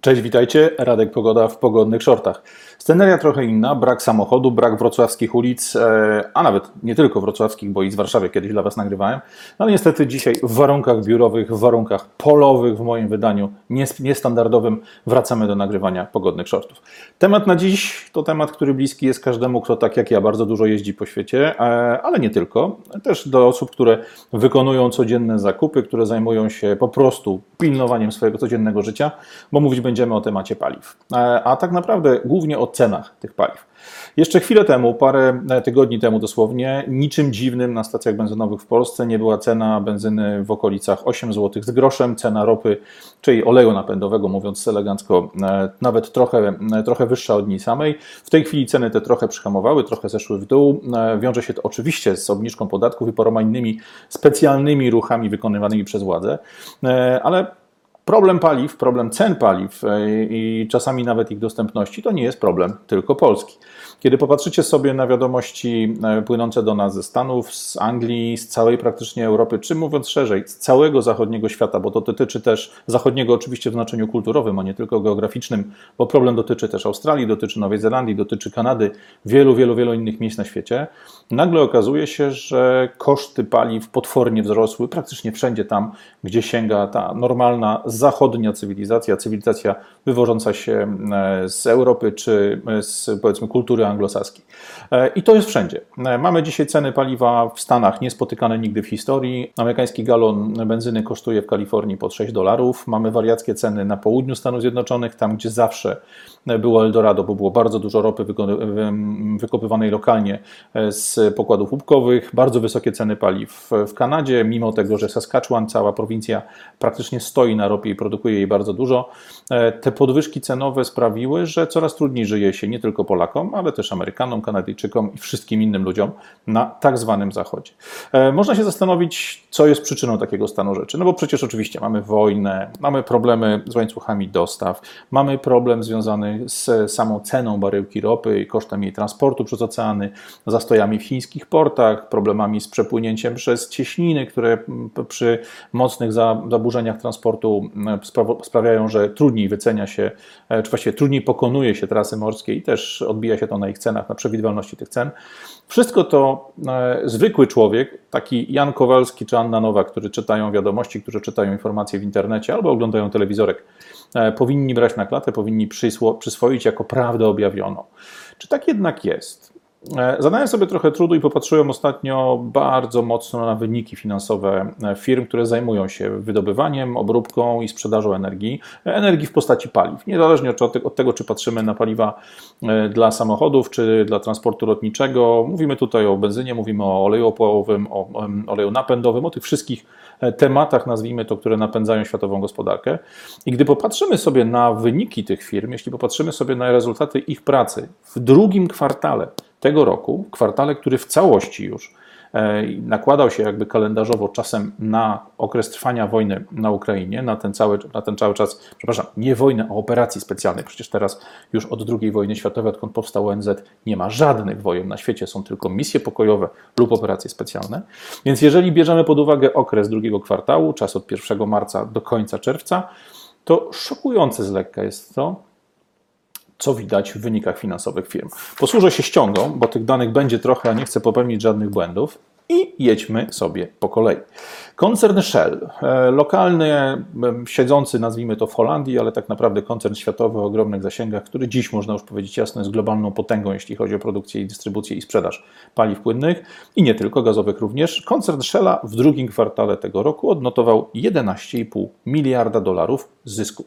Cześć, witajcie. Radek Pogoda w pogodnych shortach. Sceneria trochę inna, brak samochodu, brak wrocławskich ulic, e, a nawet nie tylko wrocławskich, bo i z Warszawy kiedyś dla Was nagrywałem. No ale niestety dzisiaj w warunkach biurowych, w warunkach polowych, w moim wydaniu niestandardowym, wracamy do nagrywania pogodnych shortów. Temat na dziś to temat, który bliski jest każdemu, kto tak jak ja bardzo dużo jeździ po świecie, e, ale nie tylko. Też do osób, które wykonują codzienne zakupy, które zajmują się po prostu pilnowaniem swojego codziennego życia, bo mówić będziemy o temacie paliw. E, a tak naprawdę głównie o cenach tych paliw. Jeszcze chwilę temu, parę tygodni temu dosłownie, niczym dziwnym na stacjach benzynowych w Polsce nie była cena benzyny w okolicach 8 zł z groszem, cena ropy, czyli oleju napędowego, mówiąc elegancko, e, nawet trochę, trochę wyższa od niej samej. W tej chwili ceny te trochę przyhamowały, trochę zeszły w dół. E, wiąże się to oczywiście z obniżką podatków i paroma innymi specjalnymi ruchami wykonywanymi przez władze, ale Problem paliw, problem cen paliw e, i czasami nawet ich dostępności to nie jest problem tylko Polski. Kiedy popatrzycie sobie na wiadomości e, płynące do nas ze Stanów, z Anglii, z całej praktycznie Europy, czy mówiąc szerzej, z całego zachodniego świata, bo to dotyczy też zachodniego oczywiście w znaczeniu kulturowym, a nie tylko geograficznym, bo problem dotyczy też Australii, dotyczy Nowej Zelandii, dotyczy Kanady, wielu, wielu, wielu innych miejsc na świecie, nagle okazuje się, że koszty paliw potwornie wzrosły praktycznie wszędzie tam, gdzie sięga ta normalna zachodnia cywilizacja, cywilizacja wywożąca się e, z Europy czy z powiedzmy kultury anglosaskiej. E, I to jest wszędzie. E, mamy dzisiaj ceny paliwa w Stanach niespotykane nigdy w historii. Amerykański galon benzyny kosztuje w Kalifornii pod 6 dolarów. Mamy wariackie ceny na południu Stanów Zjednoczonych, tam gdzie zawsze było Eldorado, bo było bardzo dużo ropy wykopywanej lokalnie z pokładów łupkowych, bardzo wysokie ceny paliw w Kanadzie, mimo tego, że Saskatchewan, cała prowincja praktycznie stoi na ropie i produkuje jej bardzo dużo. E, te podwyżki cenowe sprawiły, że coraz trudniej żyje się nie tylko Polakom, ale też Amerykanom, Kanadyjczykom i wszystkim innym ludziom na tak zwanym Zachodzie. E, można się zastanowić, co jest przyczyną takiego stanu rzeczy. No bo przecież oczywiście mamy wojnę, mamy problemy z łańcuchami dostaw, mamy problem związany z samą ceną baryłki ropy i kosztem jej transportu przez oceany, zastojami w chińskich portach, problemami z przepłynięciem przez cieśniny, które przy mocnych zaburzeniach transportu sprawiają, że trudniej wycenia się, e, czy właściwie trudniej pokonuje się trasy morskie i też odbija się to na ich cenach, na przewidywalności tych cen. Wszystko to e, zwykły człowiek, taki Jan Kowalski czy Anna Nowa, którzy czytają wiadomości, którzy czytają informacje w internecie albo oglądają telewizorek, e, powinni brać na klatę, powinni przyswoić jako prawdę objawioną. Czy tak jednak jest? E, zadałem sobie trochę trudu i popatrzyłem ostatnio bardzo mocno na wyniki finansowe e, firm, które zajmują się wydobywaniem, obróbką i sprzedażą energii, e, energii w postaci paliw. Niezależnie od tego, czy patrzymy na paliwa dla samochodów, czy dla transportu lotniczego, mówimy tutaj o benzynie, mówimy o oleju opałowym, o oleju napędowym, o tych wszystkich tematach, nazwijmy to, które napędzają światową gospodarkę. I gdy popatrzymy sobie na wyniki tych firm, jeśli popatrzymy sobie na rezultaty ich pracy w drugim kwartale, tego roku, w kwartale, który w całości już e, nakładał się jakby kalendarzowo czasem na okres trwania wojny na Ukrainie, na ten cały, na ten cały czas, przepraszam, nie wojny, a operacji specjalnej. Przecież teraz już od II wojny światowej, odkąd powstał ONZ, nie ma żadnych wojen na świecie, są tylko misje pokojowe lub operacje specjalne. Więc jeżeli bierzemy pod uwagę okres drugiego kwartału, czas od 1 marca do końca czerwca, to szokujące z lekka jest to, co widać w wynikach finansowych firm. Posłużę się ściągą, bo tych danych będzie trochę, a nie chcę popełnić żadnych błędów. I jedźmy sobie po kolei. Koncern Shell, e, lokalny, siedzący nazwijmy to w Holandii, ale tak naprawdę koncern światowy o ogromnych zasięgach, który dziś można już powiedzieć jasno jest globalną potęgą, jeśli chodzi o produkcję i dystrybucję i sprzedaż paliw płynnych i nie tylko gazowych również. Koncern Shella w drugim kwartale tego roku odnotował 11,5 miliarda dolarów zysku.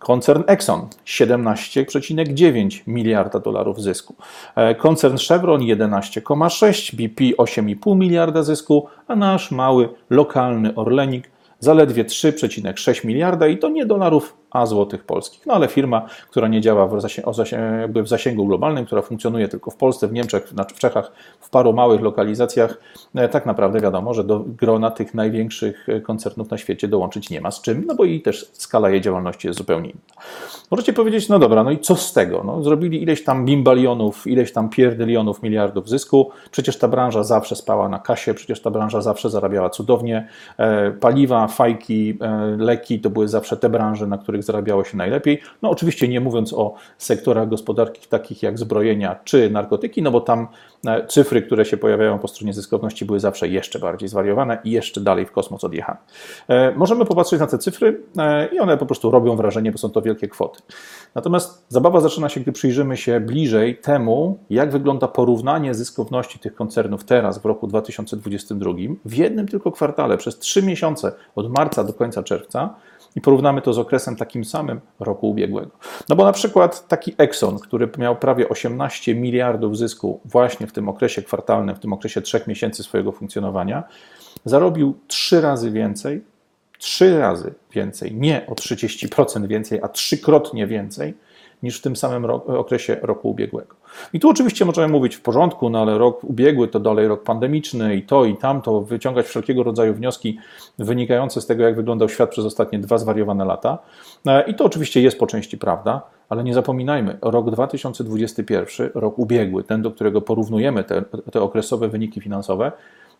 Koncern Exxon 17,9 miliarda dolarów zysku. E, koncern Chevron 11,6, BP 8,5 miliarda zysku, a nasz mały lokalny Orlenik zaledwie 3,6 miliarda i to nie dolarów a złotych polskich. No ale firma, która nie działa w, zasięgu, w zasięgu globalnym, która funkcjonuje tylko w Polsce, w Niemczech, w Czechach, w paru małych lokalizacjach, e, tak naprawdę wiadomo, że do grona tych największych e, koncernów na świecie dołączyć nie ma z czym, no bo i też skala jej działalności jest zupełnie inna. Możecie powiedzieć, no dobra, no i co z tego? No, zrobili ileś tam bimbalionów, ileś tam pierdylionów miliardów zysku, przecież ta branża zawsze spała na kasie, przecież ta branża zawsze zarabiała cudownie, e, paliwa, fajki, leki to były zawsze te branże, na których których zarabiało się najlepiej. No oczywiście nie mówiąc o sektorach gospodarki takich jak zbrojenia czy narkotyki, no bo tam e, cyfry, które się pojawiają po stronie zyskowności były zawsze jeszcze bardziej zwariowane i jeszcze dalej w kosmos odjechane. E, możemy popatrzeć na te cyfry i one po prostu robią wrażenie, bo są to wielkie kwoty. Natomiast zabawa zaczyna się, gdy przyjrzymy się bliżej temu, jak wygląda porównanie zyskowności tych koncernów teraz w roku 2022 w jednym tylko kwartale przez trzy miesiące od marca do końca czerwca i porównamy to z okresem takim samym roku ubiegłego. No bo na przykład taki Exxon, który miał prawie 18 miliardów zysku właśnie w tym okresie kwartalnym, w tym okresie trzech miesięcy swojego funkcjonowania, zarobił trzy razy więcej, trzy razy więcej, nie o 30% więcej, a trzykrotnie więcej niż w tym samym okresie roku ubiegłego. I tu oczywiście możemy mówić w porządku, no ale rok ubiegły to dalej rok pandemiczny i to i tamto, wyciągać wszelkiego rodzaju wnioski wynikające z tego, jak wyglądał świat przez ostatnie dwa zwariowane lata. E, I to oczywiście jest po części prawda, ale nie zapominajmy, rok 2021, rok ubiegły, ten, do którego porównujemy te, te okresowe wyniki finansowe,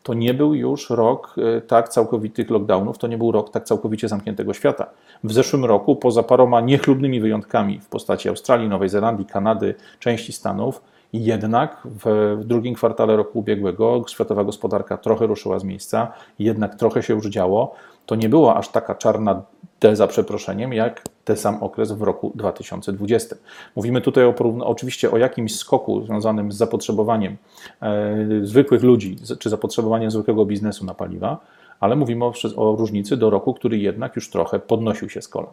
to nie był już rok e, tak całkowitych lockdownów, to nie był rok tak całkowicie zamkniętego świata. W zeszłym roku, poza paroma niechlubnymi wyjątkami w postaci Australii, Nowej Zelandii, Kanady, części Stanów, jednak w drugim kwartale roku ubiegłego światowa gospodarka trochę ruszyła z miejsca, jednak trochę się już działo. To nie była aż taka czarna D za przeproszeniem, jak ten sam okres w roku 2020. Mówimy tutaj o, oczywiście o jakimś skoku związanym z zapotrzebowaniem e, zwykłych ludzi, czy zapotrzebowaniem zwykłego biznesu na paliwa, ale mówimy o, o różnicy do roku, który jednak już trochę podnosił się z kolan.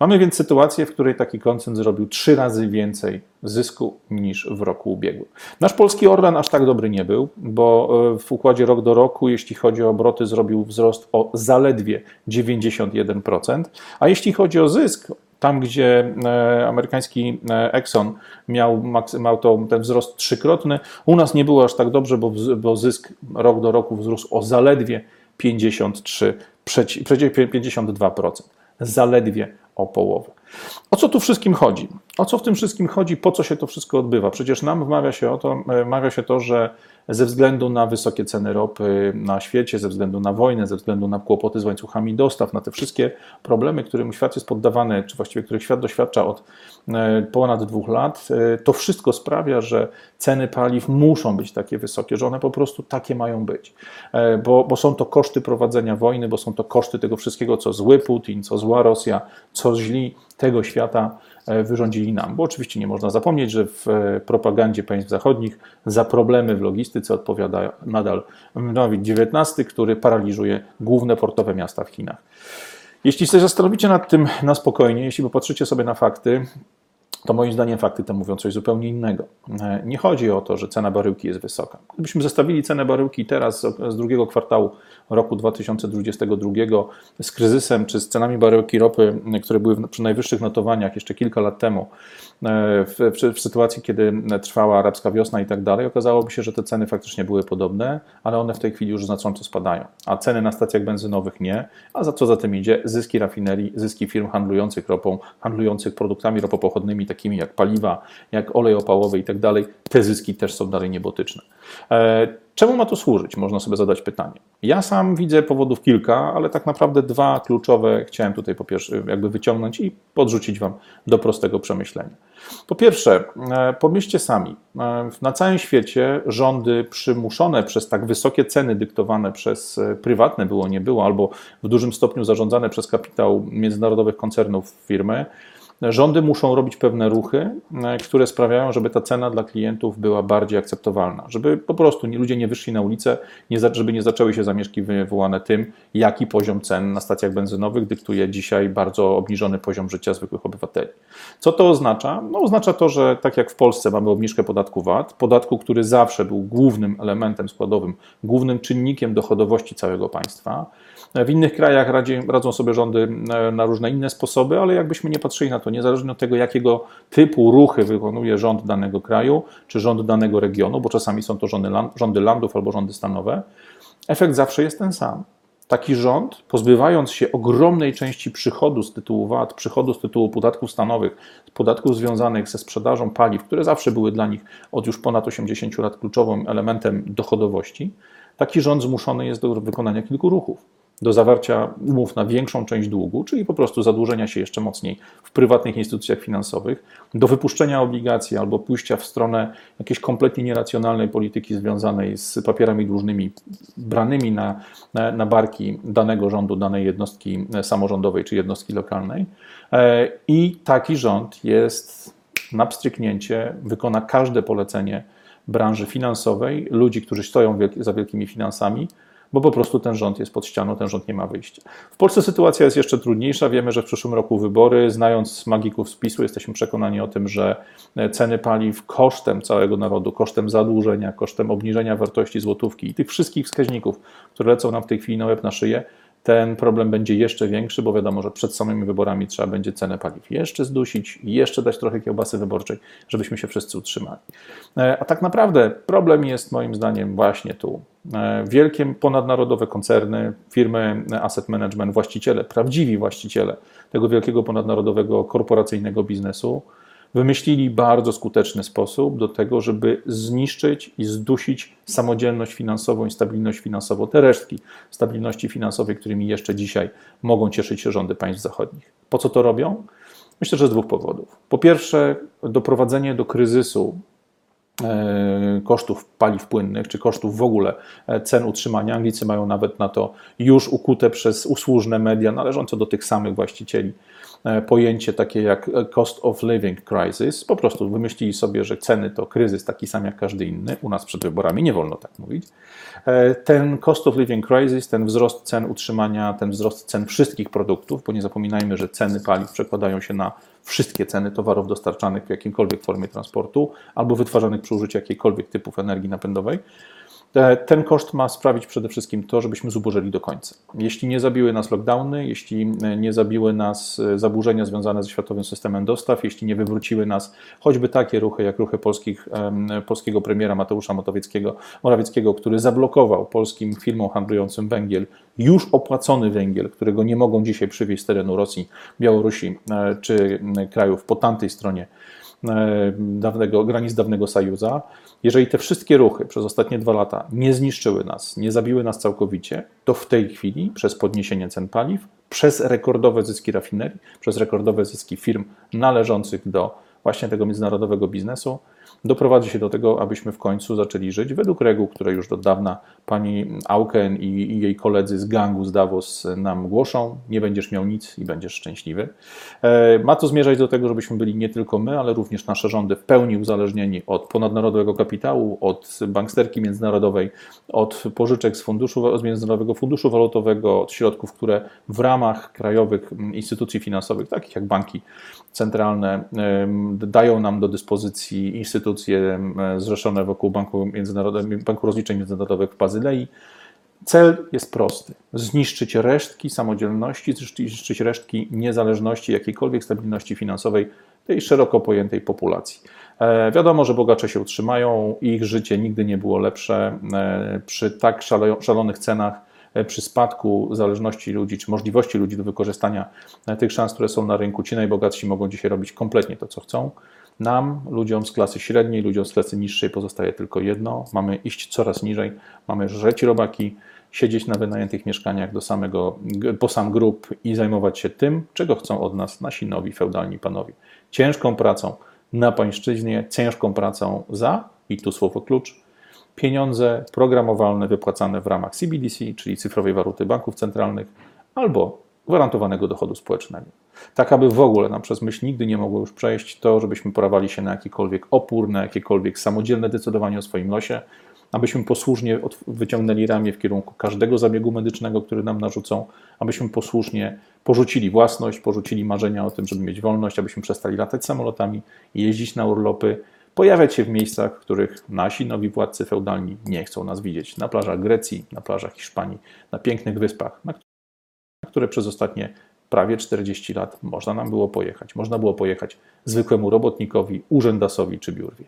Mamy więc sytuację, w której taki koncern zrobił trzy razy więcej zysku niż w roku ubiegłym. Nasz polski Orlen aż tak dobry nie był, bo e, w układzie rok do roku, jeśli chodzi o obroty, zrobił wzrost o zaledwie 91%, a jeśli chodzi o zysk, tam, gdzie e, amerykański e, Exxon miał, miał to, ten wzrost trzykrotny, u nas nie było aż tak dobrze, bo, bo zysk rok do roku wzrósł o zaledwie 53, 52%. Zaledwie o połowę. O co tu wszystkim chodzi? O co w tym wszystkim chodzi? Po co się to wszystko odbywa? Przecież nam wmawia się, o to, e, wmawia się to, że ze względu na wysokie ceny ropy na świecie, ze względu na wojnę, ze względu na kłopoty z łańcuchami dostaw, na te wszystkie problemy, którym świat jest poddawany, czy właściwie których świat doświadcza od e, ponad dwóch lat, e, to wszystko sprawia, że ceny paliw muszą być takie wysokie, że one po prostu takie mają być, e, bo, bo są to koszty prowadzenia wojny, bo są to koszty tego wszystkiego, co zły Putin, co zła Rosja, co źli tego świata E, wyrządzili nam. Bo oczywiście nie można zapomnieć, że w e, propagandzie państw zachodnich za problemy w logistyce odpowiada nadal COVID-19, który paraliżuje główne portowe miasta w Chinach. Jeśli się zastanowicie nad tym na spokojnie, jeśli popatrzycie sobie na fakty, to moim zdaniem fakty te mówią coś zupełnie innego. E, nie chodzi o to, że cena baryłki jest wysoka. Gdybyśmy zestawili cenę baryłki teraz z drugiego kwartału roku 2022 z kryzysem czy z cenami baryłki ropy, które były przy najwyższych notowaniach jeszcze kilka lat temu, e, w, w, sytuacji, kiedy trwała arabska wiosna i tak dalej, okazałoby się, że te ceny faktycznie były podobne, ale one w tej chwili już znacząco spadają, a ceny na stacjach benzynowych nie, a za co za tym idzie? Zyski rafinerii, zyski firm handlujących ropą, handlujących produktami ropopochodnymi, takimi jak paliwa, jak olej opałowy i tak dalej, te zyski też są dalej niebotyczne. E, czemu ma to służyć? Można sobie zadać pytanie. Ja sam widzę powodów kilka, ale tak naprawdę dwa kluczowe chciałem tutaj po pierwsze jakby wyciągnąć i podrzucić Wam do prostego przemyślenia. Po pierwsze, e, pomyślcie sami, e, na całym świecie rządy przymuszone przez tak wysokie ceny dyktowane przez prywatne było, nie było, albo w dużym stopniu zarządzane przez kapitał międzynarodowych koncernów firmy, Rządy muszą robić pewne ruchy, e, które sprawiają, żeby ta cena dla klientów była bardziej akceptowalna, żeby po prostu ludzie nie wyszli na ulicę, żeby nie zaczęły się zamieszki wywołane tym, jaki poziom cen na stacjach benzynowych dyktuje dzisiaj bardzo obniżony poziom życia zwykłych obywateli. Co to oznacza? No, oznacza to, że tak jak w Polsce mamy obniżkę podatku VAT, podatku, który zawsze był głównym elementem składowym, głównym czynnikiem dochodowości całego państwa, w innych krajach radzi, radzą sobie rządy e, na różne inne sposoby, ale jakbyśmy nie patrzyli na to, niezależnie od tego, jakiego typu ruchy wykonuje rząd danego kraju czy rząd danego regionu, bo czasami są to rządy, rządy landów albo rządy stanowe, efekt zawsze jest ten sam. Taki rząd, pozbywając się ogromnej części przychodu z tytułu VAT, przychodu z tytułu podatków stanowych, podatków związanych ze sprzedażą paliw, które zawsze były dla nich od już ponad 80 lat kluczowym elementem dochodowości, taki rząd zmuszony jest do wykonania kilku ruchów. Do zawarcia umów na większą część długu, czyli po prostu zadłużenia się jeszcze mocniej w prywatnych instytucjach finansowych, do wypuszczenia obligacji albo pójścia w stronę jakiejś kompletnie nieracjonalnej polityki związanej z papierami dłużnymi branymi na, na, na barki danego rządu, danej jednostki samorządowej czy jednostki lokalnej. E, I taki rząd jest na pstryknięcie, wykona każde polecenie branży finansowej, ludzi, którzy stoją za wielkimi finansami, bo po prostu ten rząd jest pod ścianą, ten rząd nie ma wyjścia. W Polsce sytuacja jest jeszcze trudniejsza. Wiemy, że w przyszłym roku wybory. Znając magików spisu, jesteśmy przekonani o tym, że ceny paliw kosztem całego narodu, kosztem zadłużenia, kosztem obniżenia wartości złotówki i tych wszystkich wskaźników, które lecą nam w tej chwili na łeb na szyję, ten problem będzie jeszcze większy, bo wiadomo, że przed samymi wyborami trzeba będzie cenę paliw jeszcze zdusić jeszcze dać trochę kiełbasy wyborczej, żebyśmy się wszyscy utrzymali. E, a tak naprawdę problem jest moim zdaniem właśnie tu. E, wielkie ponadnarodowe koncerny, firmy asset management, właściciele, prawdziwi właściciele tego wielkiego ponadnarodowego korporacyjnego biznesu, wymyślili bardzo skuteczny sposób do tego, żeby zniszczyć i zdusić samodzielność finansową i stabilność finansową, te resztki stabilności finansowej, którymi jeszcze dzisiaj mogą cieszyć się rządy państw zachodnich. Po co to robią? Myślę, że z dwóch powodów. Po pierwsze, doprowadzenie do kryzysu e, kosztów paliw płynnych, czy kosztów w ogóle e, cen utrzymania. Anglicy mają nawet na to już ukute przez usłużne media należące do tych samych właścicieli pojęcie takie jak e, cost of living crisis. Po prostu wymyślili sobie, że ceny to kryzys taki sam jak każdy inny. U nas przed wyborami nie wolno tak mówić. E, ten cost of living crisis, ten wzrost cen utrzymania, ten wzrost cen wszystkich produktów, bo nie zapominajmy, że ceny paliw przekładają się na wszystkie ceny towarów dostarczanych w jakiejkolwiek formie transportu albo wytwarzanych przy użyciu jakiejkolwiek typów energii napędowej E, ten koszt ma sprawić przede wszystkim to, żebyśmy zubożeli do końca. Jeśli nie zabiły nas lockdowny, jeśli e, nie zabiły nas e, zaburzenia związane ze światowym systemem dostaw, jeśli nie wywróciły nas choćby takie ruchy, jak ruchy polskich, polskiego premiera Mateusza Morawieckiego, Morawieckiego, który zablokował polskim firmom handlującym węgiel, już opłacony węgiel, którego nie mogą dzisiaj przywieźć z terenu Rosji, Białorusi czy krajów po tamtej stronie dawnego, granic dawnego Sajuza, jeżeli te wszystkie ruchy przez ostatnie dwa lata nie zniszczyły nas, nie zabiły nas całkowicie, to w tej chwili przez podniesienie cen paliw, przez rekordowe zyski rafinerii, przez rekordowe zyski firm należących do właśnie tego międzynarodowego biznesu, doprowadzi się do tego, abyśmy w końcu zaczęli żyć według reguł, które już do dawna pani Auken i, i jej koledzy z gangu z Davos nam głoszą. Nie będziesz miał nic i będziesz szczęśliwy. E, ma to zmierzać do tego, żebyśmy byli nie tylko my, ale również nasze rządy w pełni uzależnieni od ponadnarodowego kapitału, od banksterki międzynarodowej, od pożyczek z, funduszu, z Międzynarodowego Funduszu Walutowego, od środków, które w ramach krajowych instytucji finansowych, takich jak banki centralne, dają nam do dyspozycji instytucje zrzeszone wokół Banku, Banku Rozliczeń Międzynarodowych w Bazylei. Cel jest prosty: zniszczyć resztki samodzielności, zniszczyć resztki niezależności, jakiejkolwiek stabilności finansowej tej szeroko pojętej populacji. E, wiadomo, że bogacze się utrzymają, ich życie nigdy nie było lepsze. E, przy tak szalonych cenach, e, przy spadku zależności ludzi, czy możliwości ludzi do wykorzystania tych szans, które są na rynku, ci najbogatsi mogą dzisiaj robić kompletnie to, co chcą. Nam, ludziom z klasy średniej, ludziom z klasy niższej pozostaje tylko jedno: mamy iść coraz niżej, mamy żreć robaki, siedzieć na wynajętych mieszkaniach do samego, po sam grób i zajmować się tym, czego chcą od nas nasi nowi feudalni panowie. Ciężką pracą na pańszczyźnie, ciężką pracą za, i tu słowo klucz, pieniądze programowalne wypłacane w ramach CBDC, czyli cyfrowej waluty banków centralnych, albo gwarantowanego dochodu społecznego. Tak, aby w ogóle nam przez myśl nigdy nie mogło już przejść to, żebyśmy porawali się na jakikolwiek opór, na jakiekolwiek samodzielne decydowanie o swoim losie, abyśmy posłusznie wyciągnęli ramię w kierunku każdego zabiegu medycznego, który nam narzucą, abyśmy posłusznie porzucili własność, porzucili marzenia o tym, żeby mieć wolność, abyśmy przestali latać samolotami, jeździć na urlopy, pojawiać się w miejscach, w których nasi nowi władcy feudalni nie chcą nas widzieć. Na plażach Grecji, na plażach Hiszpanii, na pięknych wyspach, na które przez ostatnie prawie 40 lat można nam było pojechać. Można było pojechać zwykłemu robotnikowi, urzędasowi czy biurwie.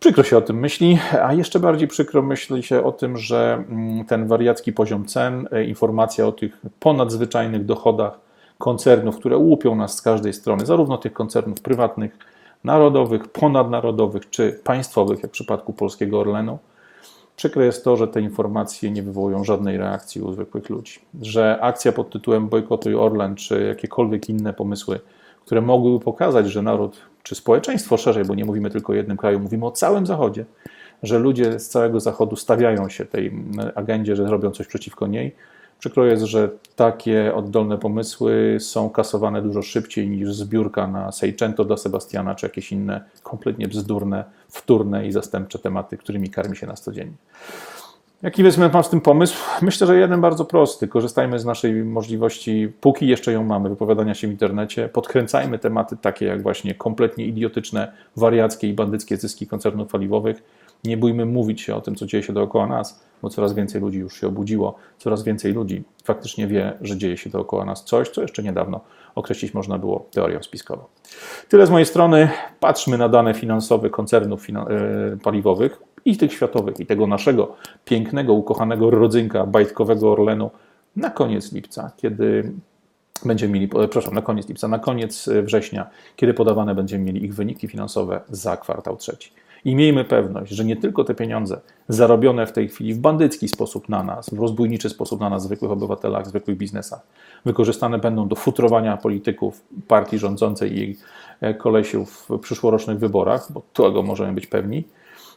Przykro się o tym myśli, a jeszcze bardziej przykro myśli się o tym, że mm, ten wariacki poziom cen, e, informacja o tych ponadzwyczajnych dochodach koncernów, które łupią nas z każdej strony, zarówno tych koncernów prywatnych, narodowych, ponadnarodowych czy państwowych, jak w przypadku polskiego Orlenu, Przykre jest to, że te informacje nie wywołują żadnej reakcji u zwykłych ludzi. Że akcja pod tytułem Bojkotuj Orlen, czy jakiekolwiek inne pomysły, które mogłyby pokazać, że naród, czy społeczeństwo szerzej, bo nie mówimy tylko o jednym kraju, mówimy o całym Zachodzie, że ludzie z całego Zachodu stawiają się tej agendzie, że robią coś przeciwko niej. Przykro jest, że takie oddolne pomysły są kasowane dużo szybciej niż zbiórka na Seicento dla Sebastiana, czy jakieś inne kompletnie bzdurne, wtórne i zastępcze tematy, którymi karmi się nas codziennie. Jaki wezmę mam z tym pomysł? Myślę, że jeden bardzo prosty. Korzystajmy z naszej możliwości, póki jeszcze ją mamy, wypowiadania się w internecie. Podkręcajmy tematy takie jak właśnie kompletnie idiotyczne, wariackie i bandyckie zyski koncernów paliwowych nie bójmy mówić się o tym, co dzieje się dookoła nas, bo coraz więcej ludzi już się obudziło, coraz więcej ludzi faktycznie wie, że dzieje się dookoła nas coś, co jeszcze niedawno określić można było teorią spiskową. Tyle z mojej strony. Patrzmy na dane finansowe koncernów e, paliwowych i tych światowych, i tego naszego pięknego, ukochanego rodzynka bajtkowego Orlenu na koniec lipca, kiedy będziemy mieli, e, przepraszam, na koniec lipca, na koniec września, kiedy podawane będziemy mieli ich wyniki finansowe za kwartał trzeci. I miejmy pewność, że nie tylko te pieniądze zarobione w tej chwili w bandycki sposób na nas, w rozbójniczy sposób na nas, zwykłych obywatelach, zwykłych biznesach, wykorzystane będą do futrowania polityków partii rządzącej i e, kolesiów w przyszłorocznych wyborach, bo tego możemy być pewni.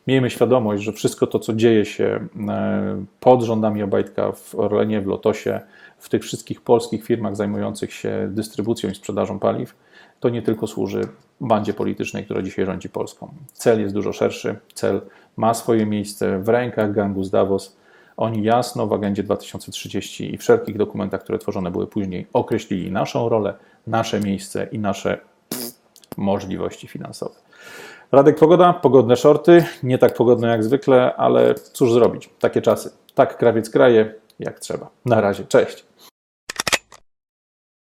Miejmy świadomość, że wszystko to, co dzieje się e, pod rządami Obajtka w Orlenie, w Lotosie, w tych wszystkich polskich firmach zajmujących się dystrybucją i sprzedażą paliw, to nie tylko służy bandzie politycznej, która dzisiaj rządzi Polską. Cel jest dużo szerszy. Cel ma swoje miejsce w rękach gangu z Davos. Oni jasno w agendzie 2030 i wszelkich dokumentach, które tworzone były później, określili naszą rolę, nasze miejsce i nasze możliwości finansowe. Radek Pogoda, pogodne shorty, nie tak pogodne jak zwykle, ale cóż zrobić, takie czasy. Tak krawiec kraje, jak trzeba. Na razie, cześć.